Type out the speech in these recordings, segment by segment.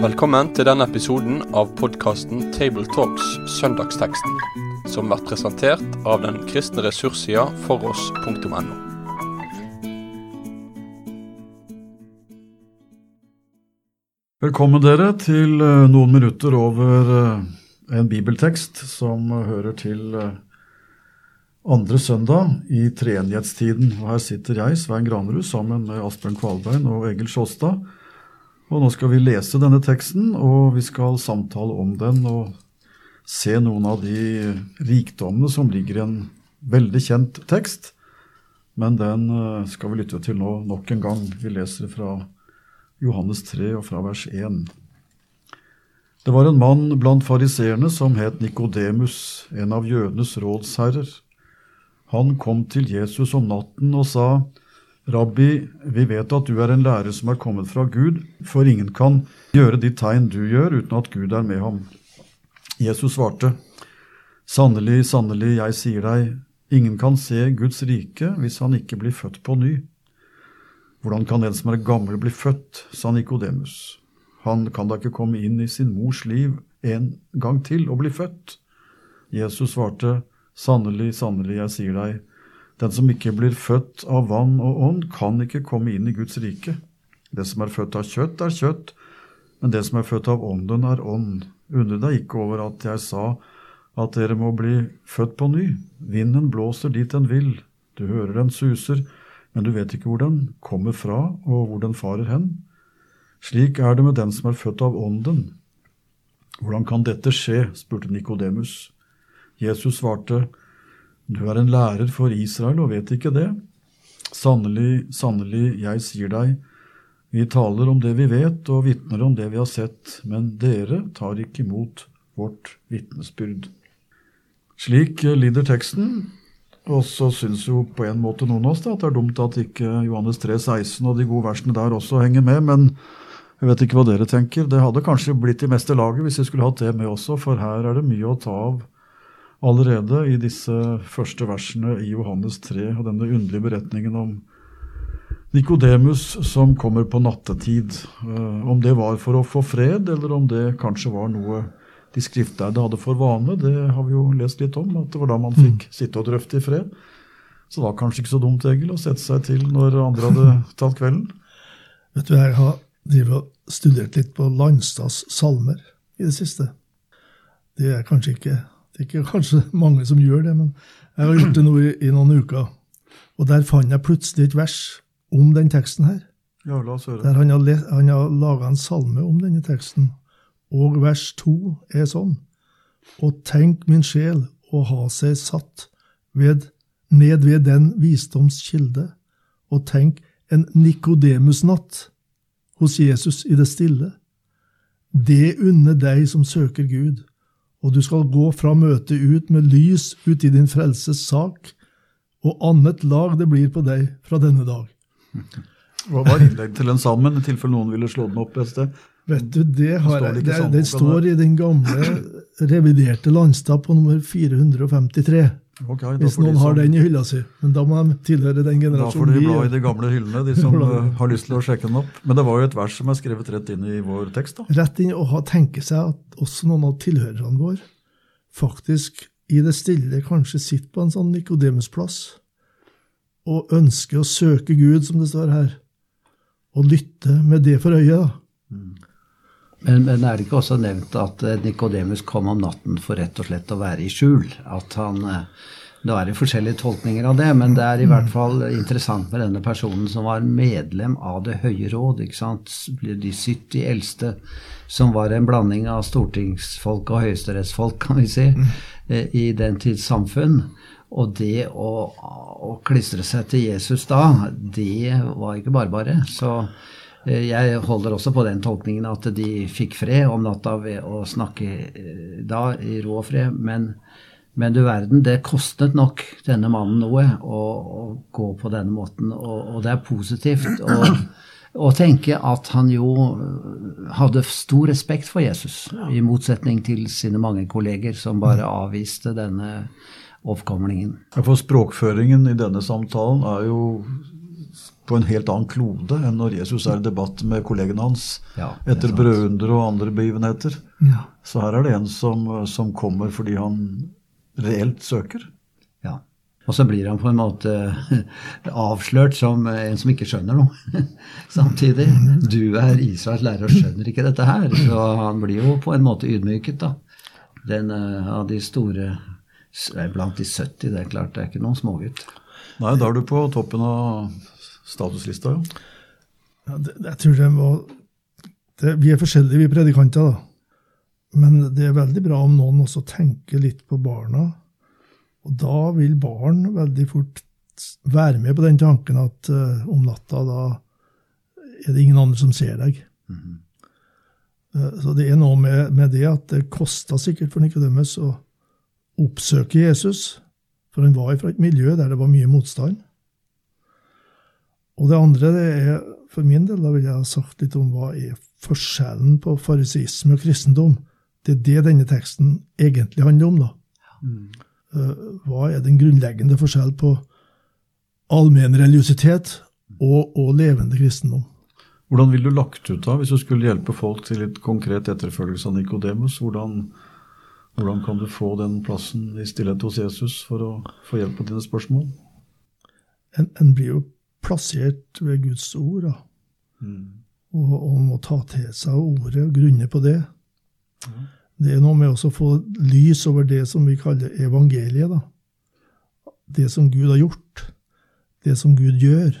Velkommen til denne episoden av podkasten Tabletalks Søndagsteksten, som blir presentert av den kristne ressurssida foross.no. Velkommen dere til eh, noen minutter over eh, en bibeltekst som hører til eh, andre søndag i treenighetstiden. Og her sitter jeg, Svein Granerud, sammen med Asbjørn Kvalbein og Egil Sjåstad. Og nå skal vi lese denne teksten, og vi skal samtale om den og se noen av de rikdommene som ligger i en veldig kjent tekst. Men den skal vi lytte til nå nok en gang. Vi leser fra Johannes 3 og fra vers 1. Det var en mann blant fariseerne som het Nikodemus, en av jødenes rådsherrer. Han kom til Jesus om natten og sa, Rabbi, vi vet at du er en lærer som er kommet fra Gud, for ingen kan gjøre de tegn du gjør, uten at Gud er med ham. Jesus svarte, Sannelig, sannelig, jeg sier deg, ingen kan se Guds rike hvis han ikke blir født på ny. Hvordan kan en som er gammel, bli født, sa Nikodemus. Han kan da ikke komme inn i sin mors liv en gang til og bli født? Jesus svarte, Sannelig, sannelig, jeg sier deg, den som ikke blir født av vann og ånd, kan ikke komme inn i Guds rike. Det som er født av kjøtt, er kjøtt, men det som er født av ånden, er ånd. Undre deg ikke over at jeg sa at dere må bli født på ny. Vinden blåser dit den vil, du hører den suser, men du vet ikke hvor den kommer fra, og hvor den farer hen. Slik er det med den som er født av Ånden. Hvordan kan dette skje? spurte Nikodemus. Jesus svarte, Du er en lærer for Israel og vet ikke det. Sannelig, sannelig, jeg sier deg, vi taler om det vi vet og vitner om det vi har sett, men dere tar ikke imot vårt vitnesbyrd. Slik lider teksten, og så syns jo på en måte noen av oss da, at det er dumt at ikke Johannes 3, 16 og de gode versene der også henger med, men jeg vet ikke hva dere tenker. Det hadde kanskje blitt i meste laget hvis vi skulle hatt det med også, for her er det mye å ta av allerede i disse første versene i Johannes 3 og denne underlige beretningen om Nikodemus som kommer på nattetid. Eh, om det var for å få fred, eller om det kanskje var noe de skriftlærde hadde for vane, det har vi jo lest litt om, at det var da man fikk mm. sitte og drøfte i fred. Så det var kanskje ikke så dumt, Egil, å sette seg til når andre hadde tatt kvelden. Vet du, Jeg har studert litt på Landstads salmer i det siste. Det er kanskje ikke, det er ikke kanskje mange som gjør det, men jeg har gjort det nå i, i noen uker. Og der fant jeg plutselig et vers om den teksten her. Ja, la oss høre. Der han har, han har laga en salme om denne teksten. Og vers to er sånn. Og tenk min sjel å ha seg satt ved, ned ved den visdoms kilde, og tenk en Nikodemus-natt hos Jesus i det stille. Det unner deg som søker Gud, og du skal gå fra møtet ut med lys ut i din frelses sak, og annet lag det blir på deg fra denne dag. Hva var innlegg til den sammen, i tilfelle noen ville slå den opp et sted? Vet du, det, har, det, det, det står i den gamle, reviderte Landstad på nummer 453. Okay, hvis noen har den i hylla si. Men da må de tilhøre den generasjonen. Da får de bla i de gamle hyllene, de som uh, har lyst til å sjekke den opp. Men det var jo et vers som er skrevet rett inn i vår tekst. da. Rett inn, Og tenke seg at også noen av tilhørerne våre faktisk i det stille kanskje sitter på en sånn Nikodemus-plass og ønsker å søke Gud, som det står her, og lytte med det for øyet. da. Mm. Men, men, er det ikke også nevnt at eh, Nikodemus kom om natten for rett og slett å være i skjul? At han eh, Da er det forskjellige tolkninger av det, men det er i hvert fall interessant med denne personen som var medlem av Det høye råd. ikke sant? De 70 eldste, som var en blanding av stortingsfolk og høyesterettsfolk, kan vi si, eh, i den tids samfunn. Og det å, å klistre seg til Jesus da, det var ikke bare bare. Så jeg holder også på den tolkningen at de fikk fred om natta ved å snakke eh, da i ro og fred. Men, men du verden, det kostet nok denne mannen noe å, å gå på denne måten. Og, og det er positivt å, å, tenke at han jo hadde stor respekt for Jesus, i motsetning til sine mange kolleger som bare avviste denne oppkomlingen. For språkføringen i denne samtalen er jo på en helt annen klode enn når Jesus er i debatt med kollegene hans Ja, er etter sant. brødunder og andre begivenheter. Ja. Så her er det en som, som kommer fordi han reelt søker. ja. Og så blir han på en måte avslørt som en som ikke skjønner noe. Samtidig. Du er Israels lærer og skjønner ikke dette her. Så han blir jo på en måte ydmyket, da. Den eh, av de store Blant de 70, det er klart, det er ikke noen smågutt. Nei, da er du på toppen av statuslista, ja. Ja, det, jeg tror det må det, Vi er forskjellige, vi predikanter, da. Men det er veldig bra om noen også tenker litt på barna. Og da vil barn veldig fort være med på den tanken at uh, om natta da er det ingen andre som ser deg. Eh, så det er noe med, med det at det kosta sikkert for Nikodemus å oppsøke Jesus, for han var fra et miljø der det var mye motstand. Og det andre det er, for min del, da vil jeg ha sagt litt om hva er forskjellen på fariseisme og kristendom. Det er det denne teksten egentlig handler om, da. Mm. Hva er den grunnleggende forskjell på allmennreligiositet og, og levende kristendom? Hvordan ville du lagt ut da, hvis du skulle hjelpe folk til litt konkret etterfølgelse av Nikodemus? Hvordan, hvordan kan du få den plassen i stillhet hos Jesus for å få hjelp på dine spørsmål? En, en blir jo plassert ved Guds ord, da. Og, og må ta til seg ordet og grunne på det. Det er noe med å få lys over det som vi kaller evangeliet. da. Det som Gud har gjort, det som Gud gjør,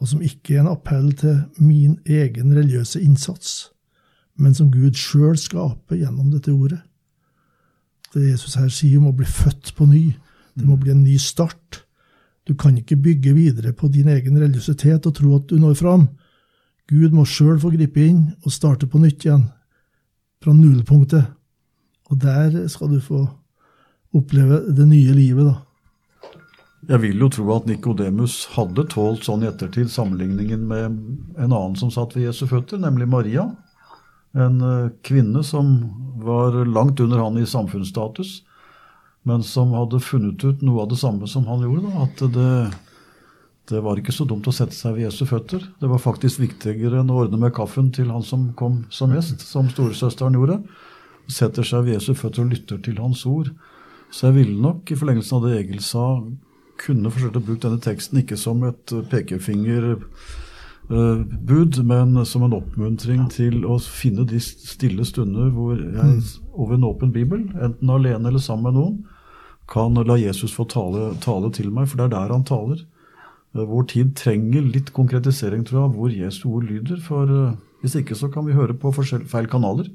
og som ikke er en appell til min egen religiøse innsats, men som Gud sjøl skaper gjennom dette ordet. Det Jesus her sier om å bli født på ny. Det må bli en ny start. Du kan ikke bygge videre på din egen religiøsitet og tro at du når fram. Gud må sjøl få gripe inn og starte på nytt igjen, fra nullpunktet. Og der skal du få oppleve det nye livet, da. Jeg vil jo tro at Nikodemus hadde tålt sånn i ettertid sammenligningen med en annen som satt ved Jesu føtter, nemlig Maria. En eh, kvinne som var langt under han i samfunnsstatus, men som hadde funnet ut noe av det samme som han gjorde. Da, at det, det var ikke så dumt å sette seg ved Jesu føtter. Det var faktisk viktigere enn å ordne med kaffen til han som kom som gjest, som storesøsteren gjorde. Setter seg ved Jesu føtter og lytter til hans ord. Så jeg ville nok, i forlengelsen av det Egil sa, kunne forsøkt å bruke denne teksten ikke som et pekefingerbud, men som en oppmuntring til å finne de stille stunder hvor jeg over en åpen bibel, enten alene eller sammen med noen, kan la Jesus få tale, tale til meg, for det er der han taler. Eh, Vår tid trenger litt konkretisering, tror jeg, av hvor Jesu ord lyder. For eh, hvis ikke så kan vi høre på feil kanaler.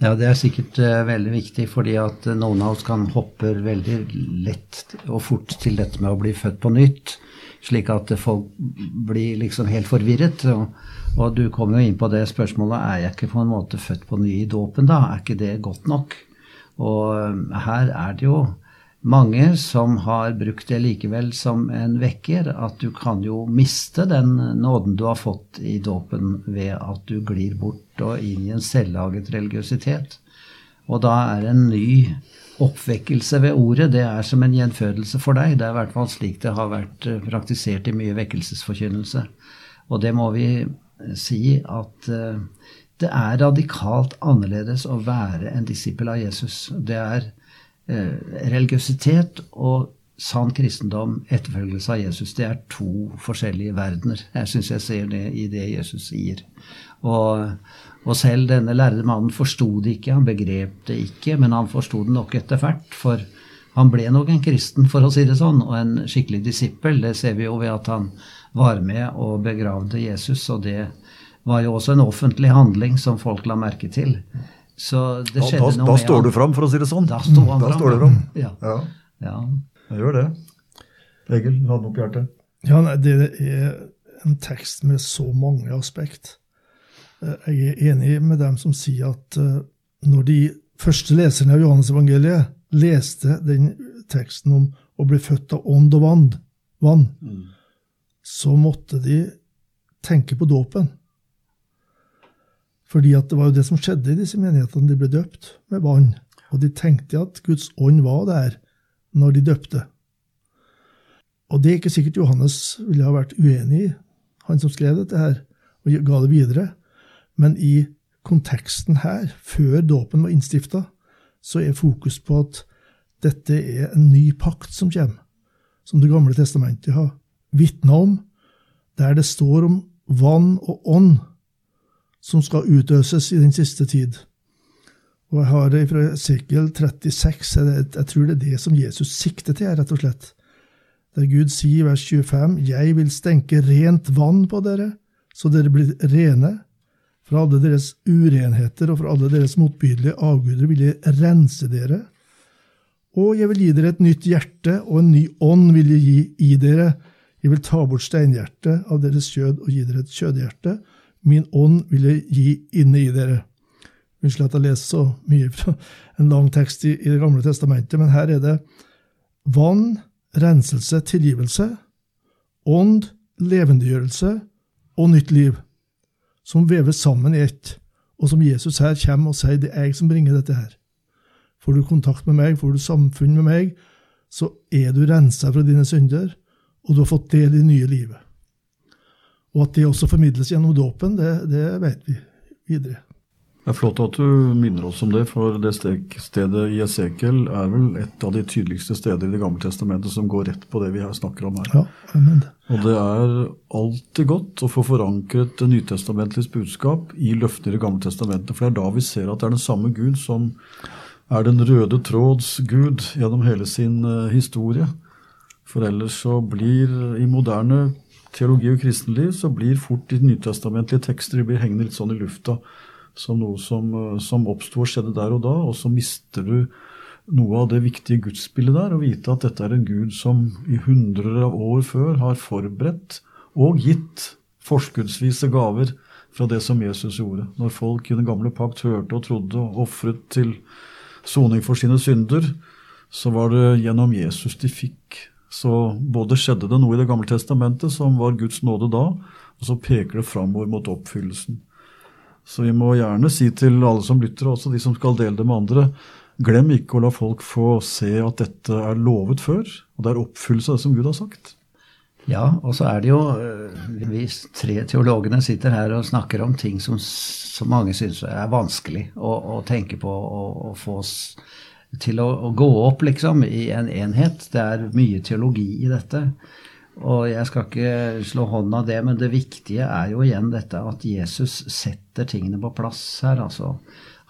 Ja, det er sikkert uh, veldig viktig, fordi at noen av oss kan hoppe veldig lett og fort til dette med å bli født på nytt, slik at folk blir liksom helt forvirret. Og, og du kom jo inn på det spørsmålet, er jeg ikke på en måte født på ny i dåpen da? Er ikke det godt nok? Og eh, her er det jo mange som har brukt det likevel som en vekker, at du kan jo miste den nåden du har fått i dåpen ved at du glir bort og inn i en selvlaget religiøsitet. Og da er en ny oppvekkelse ved ordet, det er som en gjenfødelse for deg. Det er i hvert fall slik det har vært eh, praktisert i mye vekkelsesforkynnelse. Og det må vi si at eh, det er radikalt annerledes å være en disippel av Jesus. Det er eh, religiøsitet og sann kristendom, etterfølgelse av Jesus, det er to forskjellige verdener. Jeg syns jeg ser det i det Jesus sier. Og, og selv denne lærde mannen forsto det ikke, han begrep det ikke, men han forsto det nok etter hvert. For han ble nok en kristen, for å si det sånn, og en skikkelig disippel. Det ser vi jo ved at han var med og begravde Jesus, og det var jo også en offentlig handling som folk la merke til. Så det Da, skjedde da, noe da står du fram, for å si det sånn. Da står han da fram. Står du fram. Ja. Ja, Ja. jeg gjør det. Egil, du hadde noe på hjertet? Ja, nei, det er en tekst med så mange aspekt. Eh, Jeg er enig med dem som sier at eh, når de første leserne av Johannes-evangeliet leste den teksten om å bli født av ånd og vann, vann så måtte de tenke på dåpen. Fordi at det var jo det som skjedde i disse menighetene. De ble døpt med vann. Og de tenkte at Guds ånd var der når de døpte. Og det er ikke sikkert Johannes ville ha vært uenig i, han som skrev dette her, og ga det videre. Men i konteksten her, før dåpen var innstifta, så er fokus på at dette er en ny pakt som kommer, som Det gamle testamentet har vitna om, der det står om vann og ånd som skal utøses i den siste tid. Og jeg har det fra Esekiel 36, jeg tror det er det som Jesus sikter til, rett og slett. Der Gud sier i vers 25, Jeg vil stenke rent vann på dere, så dere blir rene. Fra alle deres urenheter og fra alle deres motbydelige avguder vil jeg rense dere. Og jeg vil gi dere et nytt hjerte, og en ny ånd vil jeg gi i dere. Jeg vil ta bort steinhjertet av deres kjød og gi dere et kjødhjerte. Min ånd vil jeg gi inne i dere. Unnskyld at jeg leser så mye fra en lang tekst i, i Det gamle testamentet, men her er det vann, renselse, tilgivelse, ånd, levendegjørelse og nytt liv, som veves sammen i ett, og som Jesus her kommer og sier det er jeg som bringer dette her. Får du kontakt med meg, får du samfunn med meg, så er du rensa fra dine synder, og du har fått del i det nye livet. Og at det også formidles gjennom dåpen, det, det vet vi videre. Det er flott at du minner oss om det, for det stedet i Esekiel er vel et av de tydeligste steder i Det gamle testamentet som går rett på det vi her snakker om her. Ja, amen. Og det er alltid godt å få forankret det nytestamentliges budskap i løftene i Det gamle testamentet, for det er da vi ser at det er den samme Gud som er den røde tråds Gud gjennom hele sin uh, historie. For ellers så blir i moderne teologi og kristenliv så blir fort de nytestamentlige tekster de blir hengende litt sånn i lufta som noe som, eh, som oppsto og skjedde der og da, og så mister du noe av det viktige gudsbildet der, å vite at dette er en gud som i hundrer av år før har forberedt og gitt forskuddsvise gaver fra det som Jesus gjorde. Når folk i den gamle pakt hørte og trodde og ofret til soning for sine synder, så var det gjennom Jesus de fikk. Så både skjedde det noe i Det gamle testamentet som var Guds nåde da, og så peker det framover mot oppfyllelsen. Så vi må gjerne si til alle som lytter, og også de som skal dele det med andre, glem ikke å la folk få se at dette er lovet før, og det er oppfyllelse av det som Gud har sagt. Ja, og så er det jo eh, Vi tre teologene sitter her og snakker om ting som, som mange syns er vanskelig å, å tenke på og, få til å, å, gå opp, liksom, i en enhet. Det er mye teologi i dette. Og jeg skal ikke slå hånden av det, men det viktige er jo igjen dette at Jesus setter tingene på plass her. altså.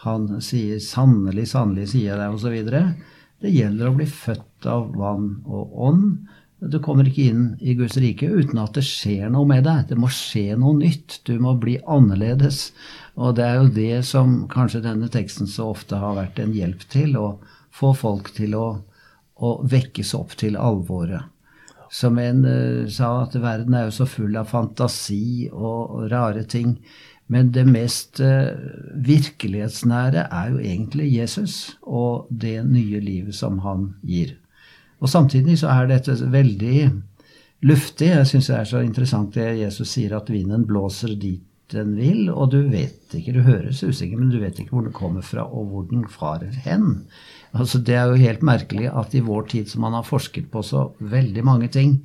Han sier 'sannelig, sannelig sier jeg deg', osv. Det gjelder å bli født av vann og ånd. Du kommer ikke inn i Guds rike uten at det skjer noe med deg. Det må skje noe nytt. Du må bli annerledes. Og det er jo det som kanskje denne teksten så ofte har vært en hjelp til. Å få folk til å, å vekkes opp til alvoret som en uh, sa, at verden er jo så full av fantasi og, rare ting. Men det mest uh, virkelighetsnære er jo egentlig Jesus og det nye livet som han gir. Og samtidig så er dette veldig luftig. Jeg syns det er så interessant det Jesus sier, at vinden blåser dit den vil, og du vet ikke, du høres usikker, men du vet ikke hvor den kommer fra, og hvor den farer hen. Altså, det er jo helt merkelig at i vår tid som man har forsket på så veldig mange ting,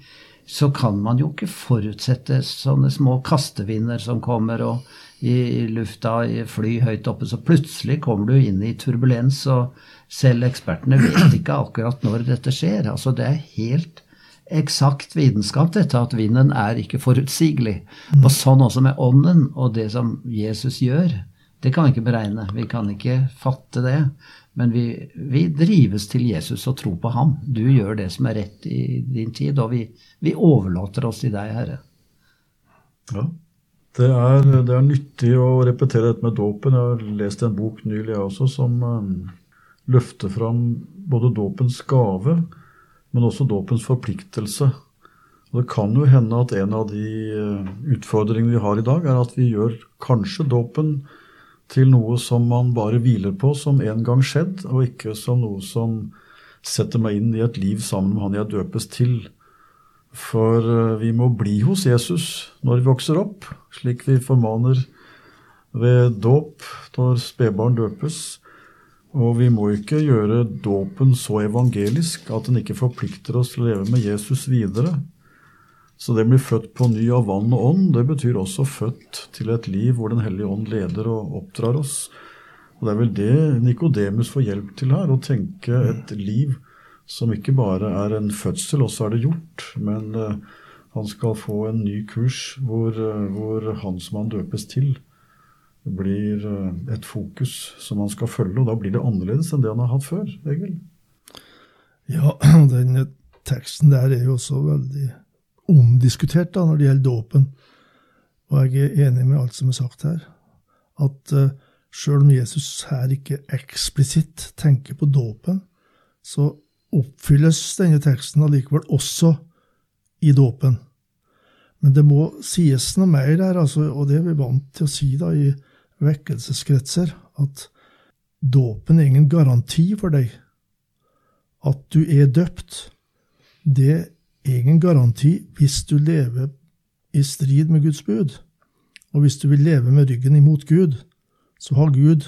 så kan man jo ikke forutsette sånne små kastevinder som kommer og i lufta i fly høyt oppe, så plutselig kommer du inn i turbulens, og selv ekspertene vet ikke akkurat når dette skjer. Altså det er helt eksakt vitenskap, dette at vinden er ikke forutsigelig. Og sånn også med ånden og det som Jesus gjør. Det kan vi ikke beregne. Vi kan ikke fatte det. Men vi, vi, drives til Jesus og tror på ham. Du gjør det som er rett i din tid, og vi, vi overlater oss til deg, Herre. Ja, det er, det er, nyttig å repetere dette med dåpen. Jeg har lest en bok nylig, også, som um, løfter fram både dåpens gave, men også dåpens forpliktelse. Og Det kan jo hende at en av de uh, utfordringene vi har i dag, er at vi gjør kanskje dåpen til noe som man bare hviler på som en gang skjedd, og ikke som noe som setter meg inn i et liv sammen med han jeg døpes til. For eh, vi må bli hos Jesus når vi vokser opp, slik vi formaner ved dåp når spedbarn døpes. Og vi må ikke gjøre dåpen så evangelisk at den ikke forplikter oss til å leve med Jesus videre. Så det blir født på ny av vann og ånd, det betyr også født til et liv hvor Den hellige ånd leder og oppdrar oss. Og Det er vel det Nikodemus får hjelp til her, å tenke et liv som ikke bare er en fødsel, og så er det gjort, men uh, han skal få en ny kurs hvor, uh, hvor han som han døpes til, blir uh, et fokus som han skal følge. Og da blir det annerledes enn det han har hatt før, Egil. Ja, den teksten der er jo også veldig omdiskutert da, når det gjelder dåpen. Og jeg er enig med alt som er sagt her. At uh, sjøl om Jesus her ikke eksplisitt tenker på dåpen, så oppfylles denne teksten allikevel også i dåpen. Men det må sies noe mer der, altså, og det er vi vant til å si da i vekkelseskretser, at dåpen er ingen garanti for deg. At du er døpt, det er ingen garanti hvis du lever i strid med Guds bud. Og hvis du vil leve med ryggen imot Gud, så har Gud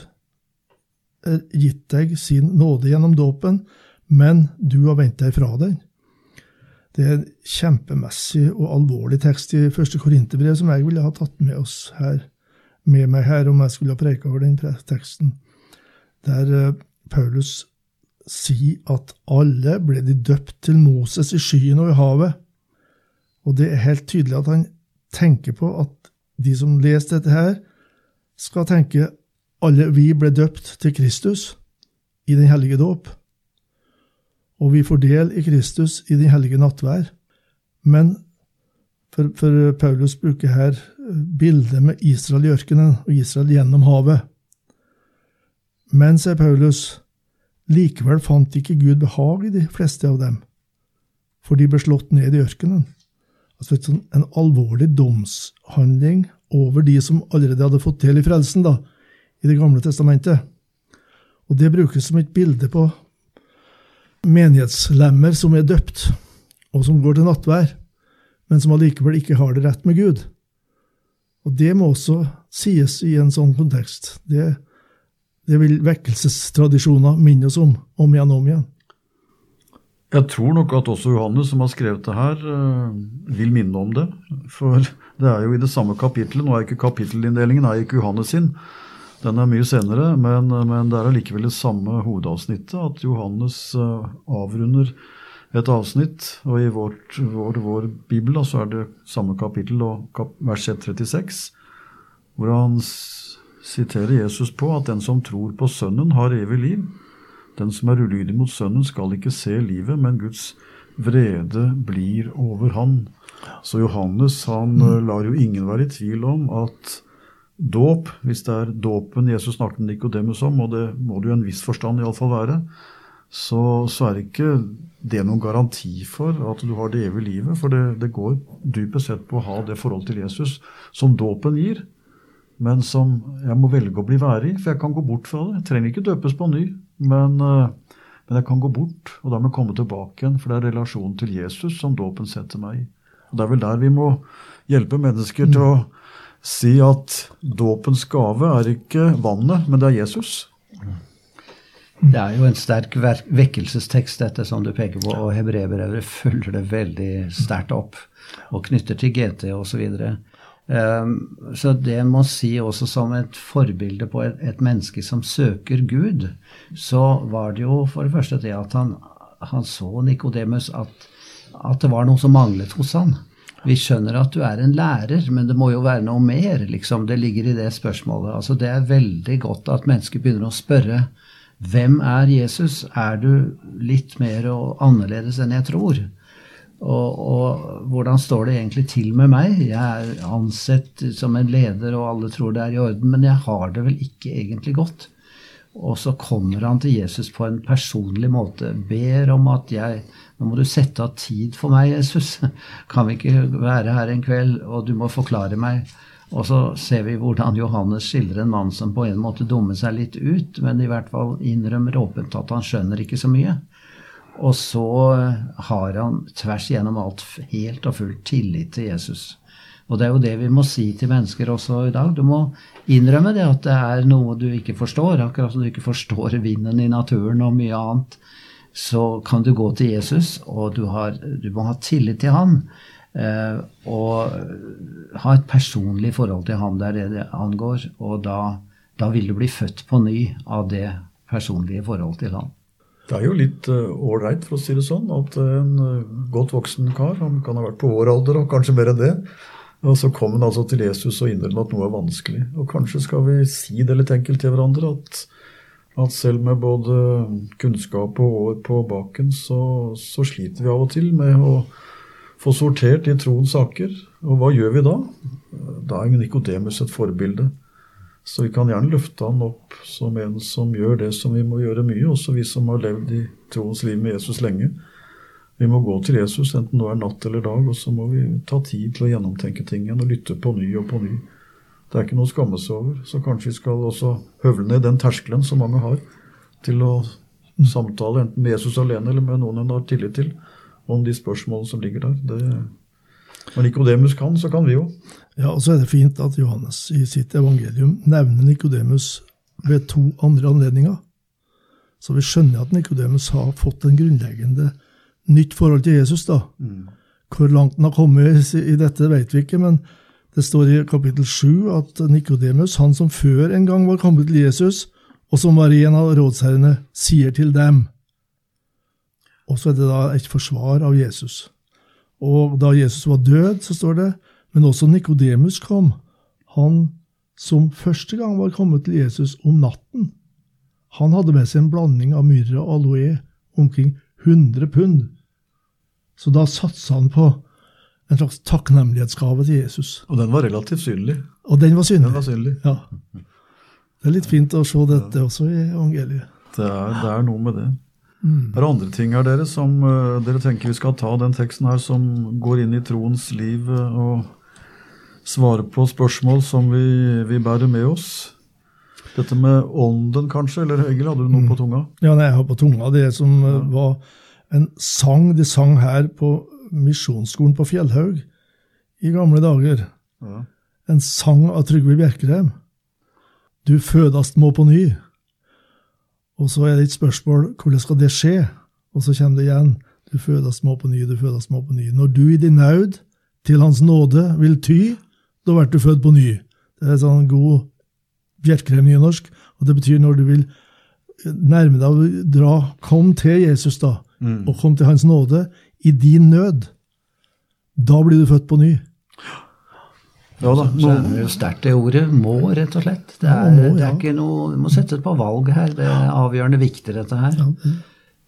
eh, gitt deg sin nåde gjennom dåpen, men du har vendt deg fra den. Det er en kjempemessig og alvorlig tekst i første Korinterbrev som jeg ville ha tatt med, oss her, med meg her om jeg skulle ha preika over den teksten, der eh, Paulus sier at alle ble de døpt til Moses i skyen og i havet. Og det er helt tydelig at han tenker på at de som leser dette her, skal tenke alle vi ble døpt til Kristus i den hellige dåp. Og vi får del i Kristus i den hellige nattvær. Men for, for Paulus bruker her bildet med Israel i ørkenen og Israel gjennom havet. Men, sier Paulus, Likevel fant ikke Gud behag i de fleste av dem, for de ble slått ned i ørkenen. Altså En alvorlig domshandling over de som allerede hadde fått del i frelsen da, i Det gamle testamentet. Og Det brukes som et bilde på menighetslemmer som er døpt, og som går til nattvær, men som allikevel ikke har det rett med Gud. Og Det må også sies i en sånn kontekst. Det det vil vekkelsestradisjoner minne oss om, om igjen og om igjen. Jeg tror nok at også Johannes, som har skrevet det her, eh, vil minne om det. For det er jo i det samme kapittelet. Nå er ikke kapittelinndelingen er ikke Johannes sin. Den er mye senere, men, men det er allikevel det samme hovedavsnittet. At Johannes eh, avrunder et avsnitt. Og i vårt, vår, vår bibel da, så er det samme kapittel og kap, vers 36, hvor han siterer Jesus på at den som tror på Sønnen, har evig liv. Den som er ulydig mot Sønnen, skal ikke se livet, men Guds vrede blir over han. Så Johannes han mm. lar jo ingen være i tvil om at dåp, hvis det er dåpen Jesus snakket med Nikodemus om, og det må det jo en viss forstand iallfall være, så, så er ikke det noen garanti for at du har det evige livet. For det, det går dypest sett på å ha det forhold til Jesus som dåpen gir men som jeg må velge å bli værig, i, for jeg kan gå bort fra det. Jeg trenger ikke døpes på ny, men, eh, men jeg kan gå bort, og dermed komme tilbake igjen, for det er relasjonen til Jesus som dåpen setter meg i. Og Det er vel der vi må hjelpe mennesker til å si at dåpens gave er ikke vannet, men det er Jesus. Det er jo en sterk vekkelsestekst, dette som du peker på, og hebreerbrevet følger det veldig sterkt opp og knytter til GT osv. Ehm, så det må si også som et forbilde på et, et, menneske som søker Gud, så var det jo for det første det at han, han så Nikodemus at, at, det var noe som manglet hos han. Vi skjønner at du er en lærer, men det må jo være noe mer. liksom, Det ligger i det spørsmålet. Altså Det er veldig godt at mennesker begynner å spørre hvem er Jesus? Er du litt mer og annerledes enn jeg tror? Og, og, hvordan står det egentlig til med meg? Jeg er ansett som en leder, og alle tror det er i orden, men jeg har det vel ikke egentlig godt. Og så kommer han til Jesus på en personlig måte, ber om at jeg Nå må du sette av tid for meg, Jesus. Kan vi ikke være her en kveld, og du må forklare meg? Og så ser vi hvordan Johannes skildrer en mann som på en måte dummer seg litt ut, men i hvert fall innrømmer åpent at han skjønner ikke så mye. Og så har han tvers igjennom alt helt og fullt tillit til Jesus. Og det er jo det vi må si til mennesker også i dag. Du må innrømme det at det er noe du ikke forstår. Akkurat som du ikke forstår vinden i naturen og mye annet. Så kan du gå til Jesus, og du, har, du må ha tillit til han. Eh, og ha et personlig forhold til han der det angår. Og da, da vil du bli født på ny av det personlige forholdet til han. Det er jo litt ålreit, uh, for å si det sånn, at en uh, godt voksen kar, han kan ha vært på vår alder og kanskje mer enn det, og så kom han altså til Jesus og innrømmet at noe er vanskelig. Og kanskje skal vi si det litt enkelt til hverandre at, at selv med både kunnskap og år på baken, så, så, sliter vi av og til med å få sortert i troens saker. Og hva gjør vi da? Da er Nikodemus et forbilde. Så vi kan gjerne løfte han opp som en som gjør det som vi må gjøre mye, også vi som har levd i troens liv med Jesus lenge. Vi må gå til Jesus, enten nå er natt eller dag, og så må vi ta tid til å gjennomtenke ting igjen og lytte på ny og på ny. Det er ikke noe å skamme seg over. Så kanskje vi skal også høvle ned den terskelen som mange har, til å samtale enten med Jesus alene eller med noen en har tillit til, om de spørsmålene som ligger der. Det, når Nikodemus kan, så kan vi jo. Ja, og så er det fint at Johannes i sitt evangelium nevner Nikodemus ved to andre anledninger. Så vi skjønner at Nikodemus har fått en grunnleggende nytt forhold til Jesus. da. Mm. Hvor langt han har kommet i dette, vet vi ikke, men det står i kapittel 7 at Nikodemus, han som før en gang var kommet til Jesus, og som var en av rådsherrene, sier til dem Og så er det da et forsvar av Jesus. Og da Jesus var død, så står det men også Nikodemus kom, han som første gang var kommet til Jesus om natten. Han hadde med seg en blanding av myrra og aloe, omkring 100 pund. Så da satsa han på en slags takknemlighetsgave til Jesus. Og den var relativt synlig. Og den var synlig. Den var synlig. Ja. Det er litt fint å se dette også i evangeliet. Det er, det er noe med det. Mm. Er det andre ting her dere som uh, dere tenker vi skal ta den teksten her som går inn i troens liv uh, og svare på spørsmål som vi, vi, bærer med oss. Dette med ånden, kanskje? Eller Egil, hadde du noe mm. på tunga? Ja, nei, jeg har på tunga det som uh, var en sang de sang her på Misjonsskolen på Fjellhaug i gamle dager. Ja. En sang av Trygve Bjerkreim. Du fødast må på ny. Og så er det et spørsmål hvordan skal det skje? Og så kommer det igjen. Du fødast må på ny, du fødast må på ny. Når du i din naud til Hans nåde vil ty, da blir du født på ny. Det er sånn god Bjerkreim-nynorsk. Og det betyr når du vil nærme deg å dra Kom til Jesus, da, mm. og kom til Hans nåde i din nød. Da blir du født på ny. Ja da. Det jo sterkt det ordet. Må, rett og slett. Det er, må, ja. det er ikke noe, Du må settes på valg her. Det er avgjørende viktig, dette her. Ja,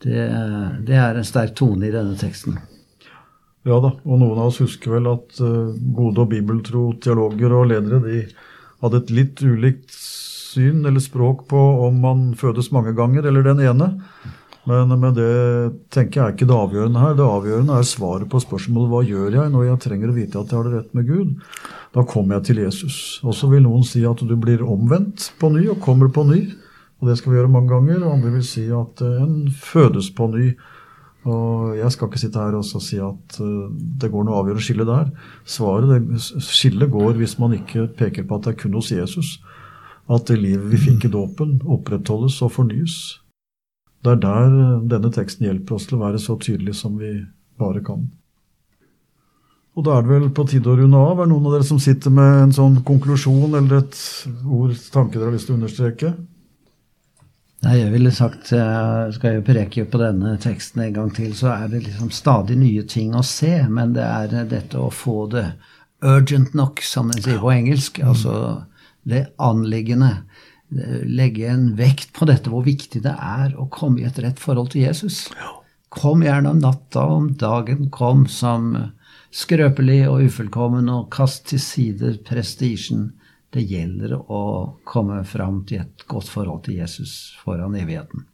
det, det, er en sterk tone i denne teksten. Ja da, og noen av oss husker vel at uh, gode og bibeltro teologer og ledere de hadde et litt ulikt syn eller språk på om man fødes mange ganger eller den ene. Men, men det tenker jeg er ikke det avgjørende her. Det avgjørende er svaret på spørsmålet hva gjør jeg når jeg trenger å vite at jeg har det rett med Gud. Da kommer jeg til Jesus. Og så vil noen si at du blir omvendt på ny og kommer på ny. Og det skal vi gjøre mange ganger. Og andre vil si at en fødes på ny. Og jeg skal ikke sitte her og si at eh, det går noe avgjørende skille der. Svaret, det, Skillet går hvis man ikke peker på at det er kun hos Jesus at det livet vi fikk i dåpen, opprettholdes og fornyes. Det er der eh, denne teksten hjelper oss til å være så tydelig som vi bare kan. Og da er det vel på tide å runde av. Er det noen av dere som sitter med en sånn konklusjon eller et ord, tanke dere har lyst til å understreke? Nei, jeg ville sagt, eh, Skal jeg preke på denne teksten en gang til, så er det liksom stadig nye ting å se. Men det er eh, dette å få det urgent nok, som en sier på engelsk. Mm. Altså det anliggende. Eh, legge en vekt på dette, hvor viktig det er å komme i et rett forhold til Jesus. Kom gjerne om natta, om dagen. Kom som skrøpelig og ufullkommen, og kast til side prestisjen det gjelder å komme fram til et godt forhold til Jesus foran evigheten.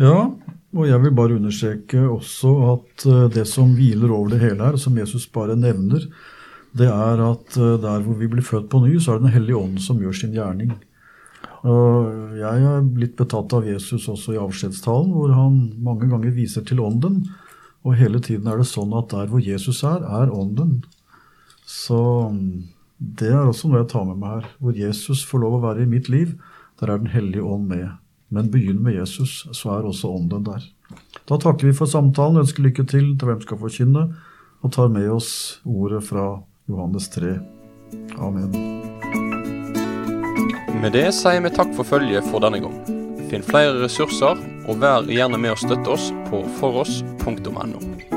Ja, og jeg vil bare understreke også at eh, det som hviler over det hele her, som Jesus bare nevner, det er at eh, der hvor vi blir født på ny, så er det Den hellige ånd som gjør sin gjerning. Og jeg er blitt betatt av Jesus også i avskjedstalen, hvor han mange ganger viser til ånden. Og hele tiden er det sånn at der hvor Jesus er, er ånden. Så det er også noe jeg tar med meg her. Hvor Jesus får lov å være i mitt liv, der er Den hellige ånd med. Men begynn med Jesus, så er også ånden der. Da takker vi for samtalen, ønsker lykke til til hvem skal forkynne, og tar med oss ordet fra Johannes 3. Amen. Med det sier vi takk for følget for denne gang. Finn flere ressurser, og vær gjerne med å støtte oss på foross.no.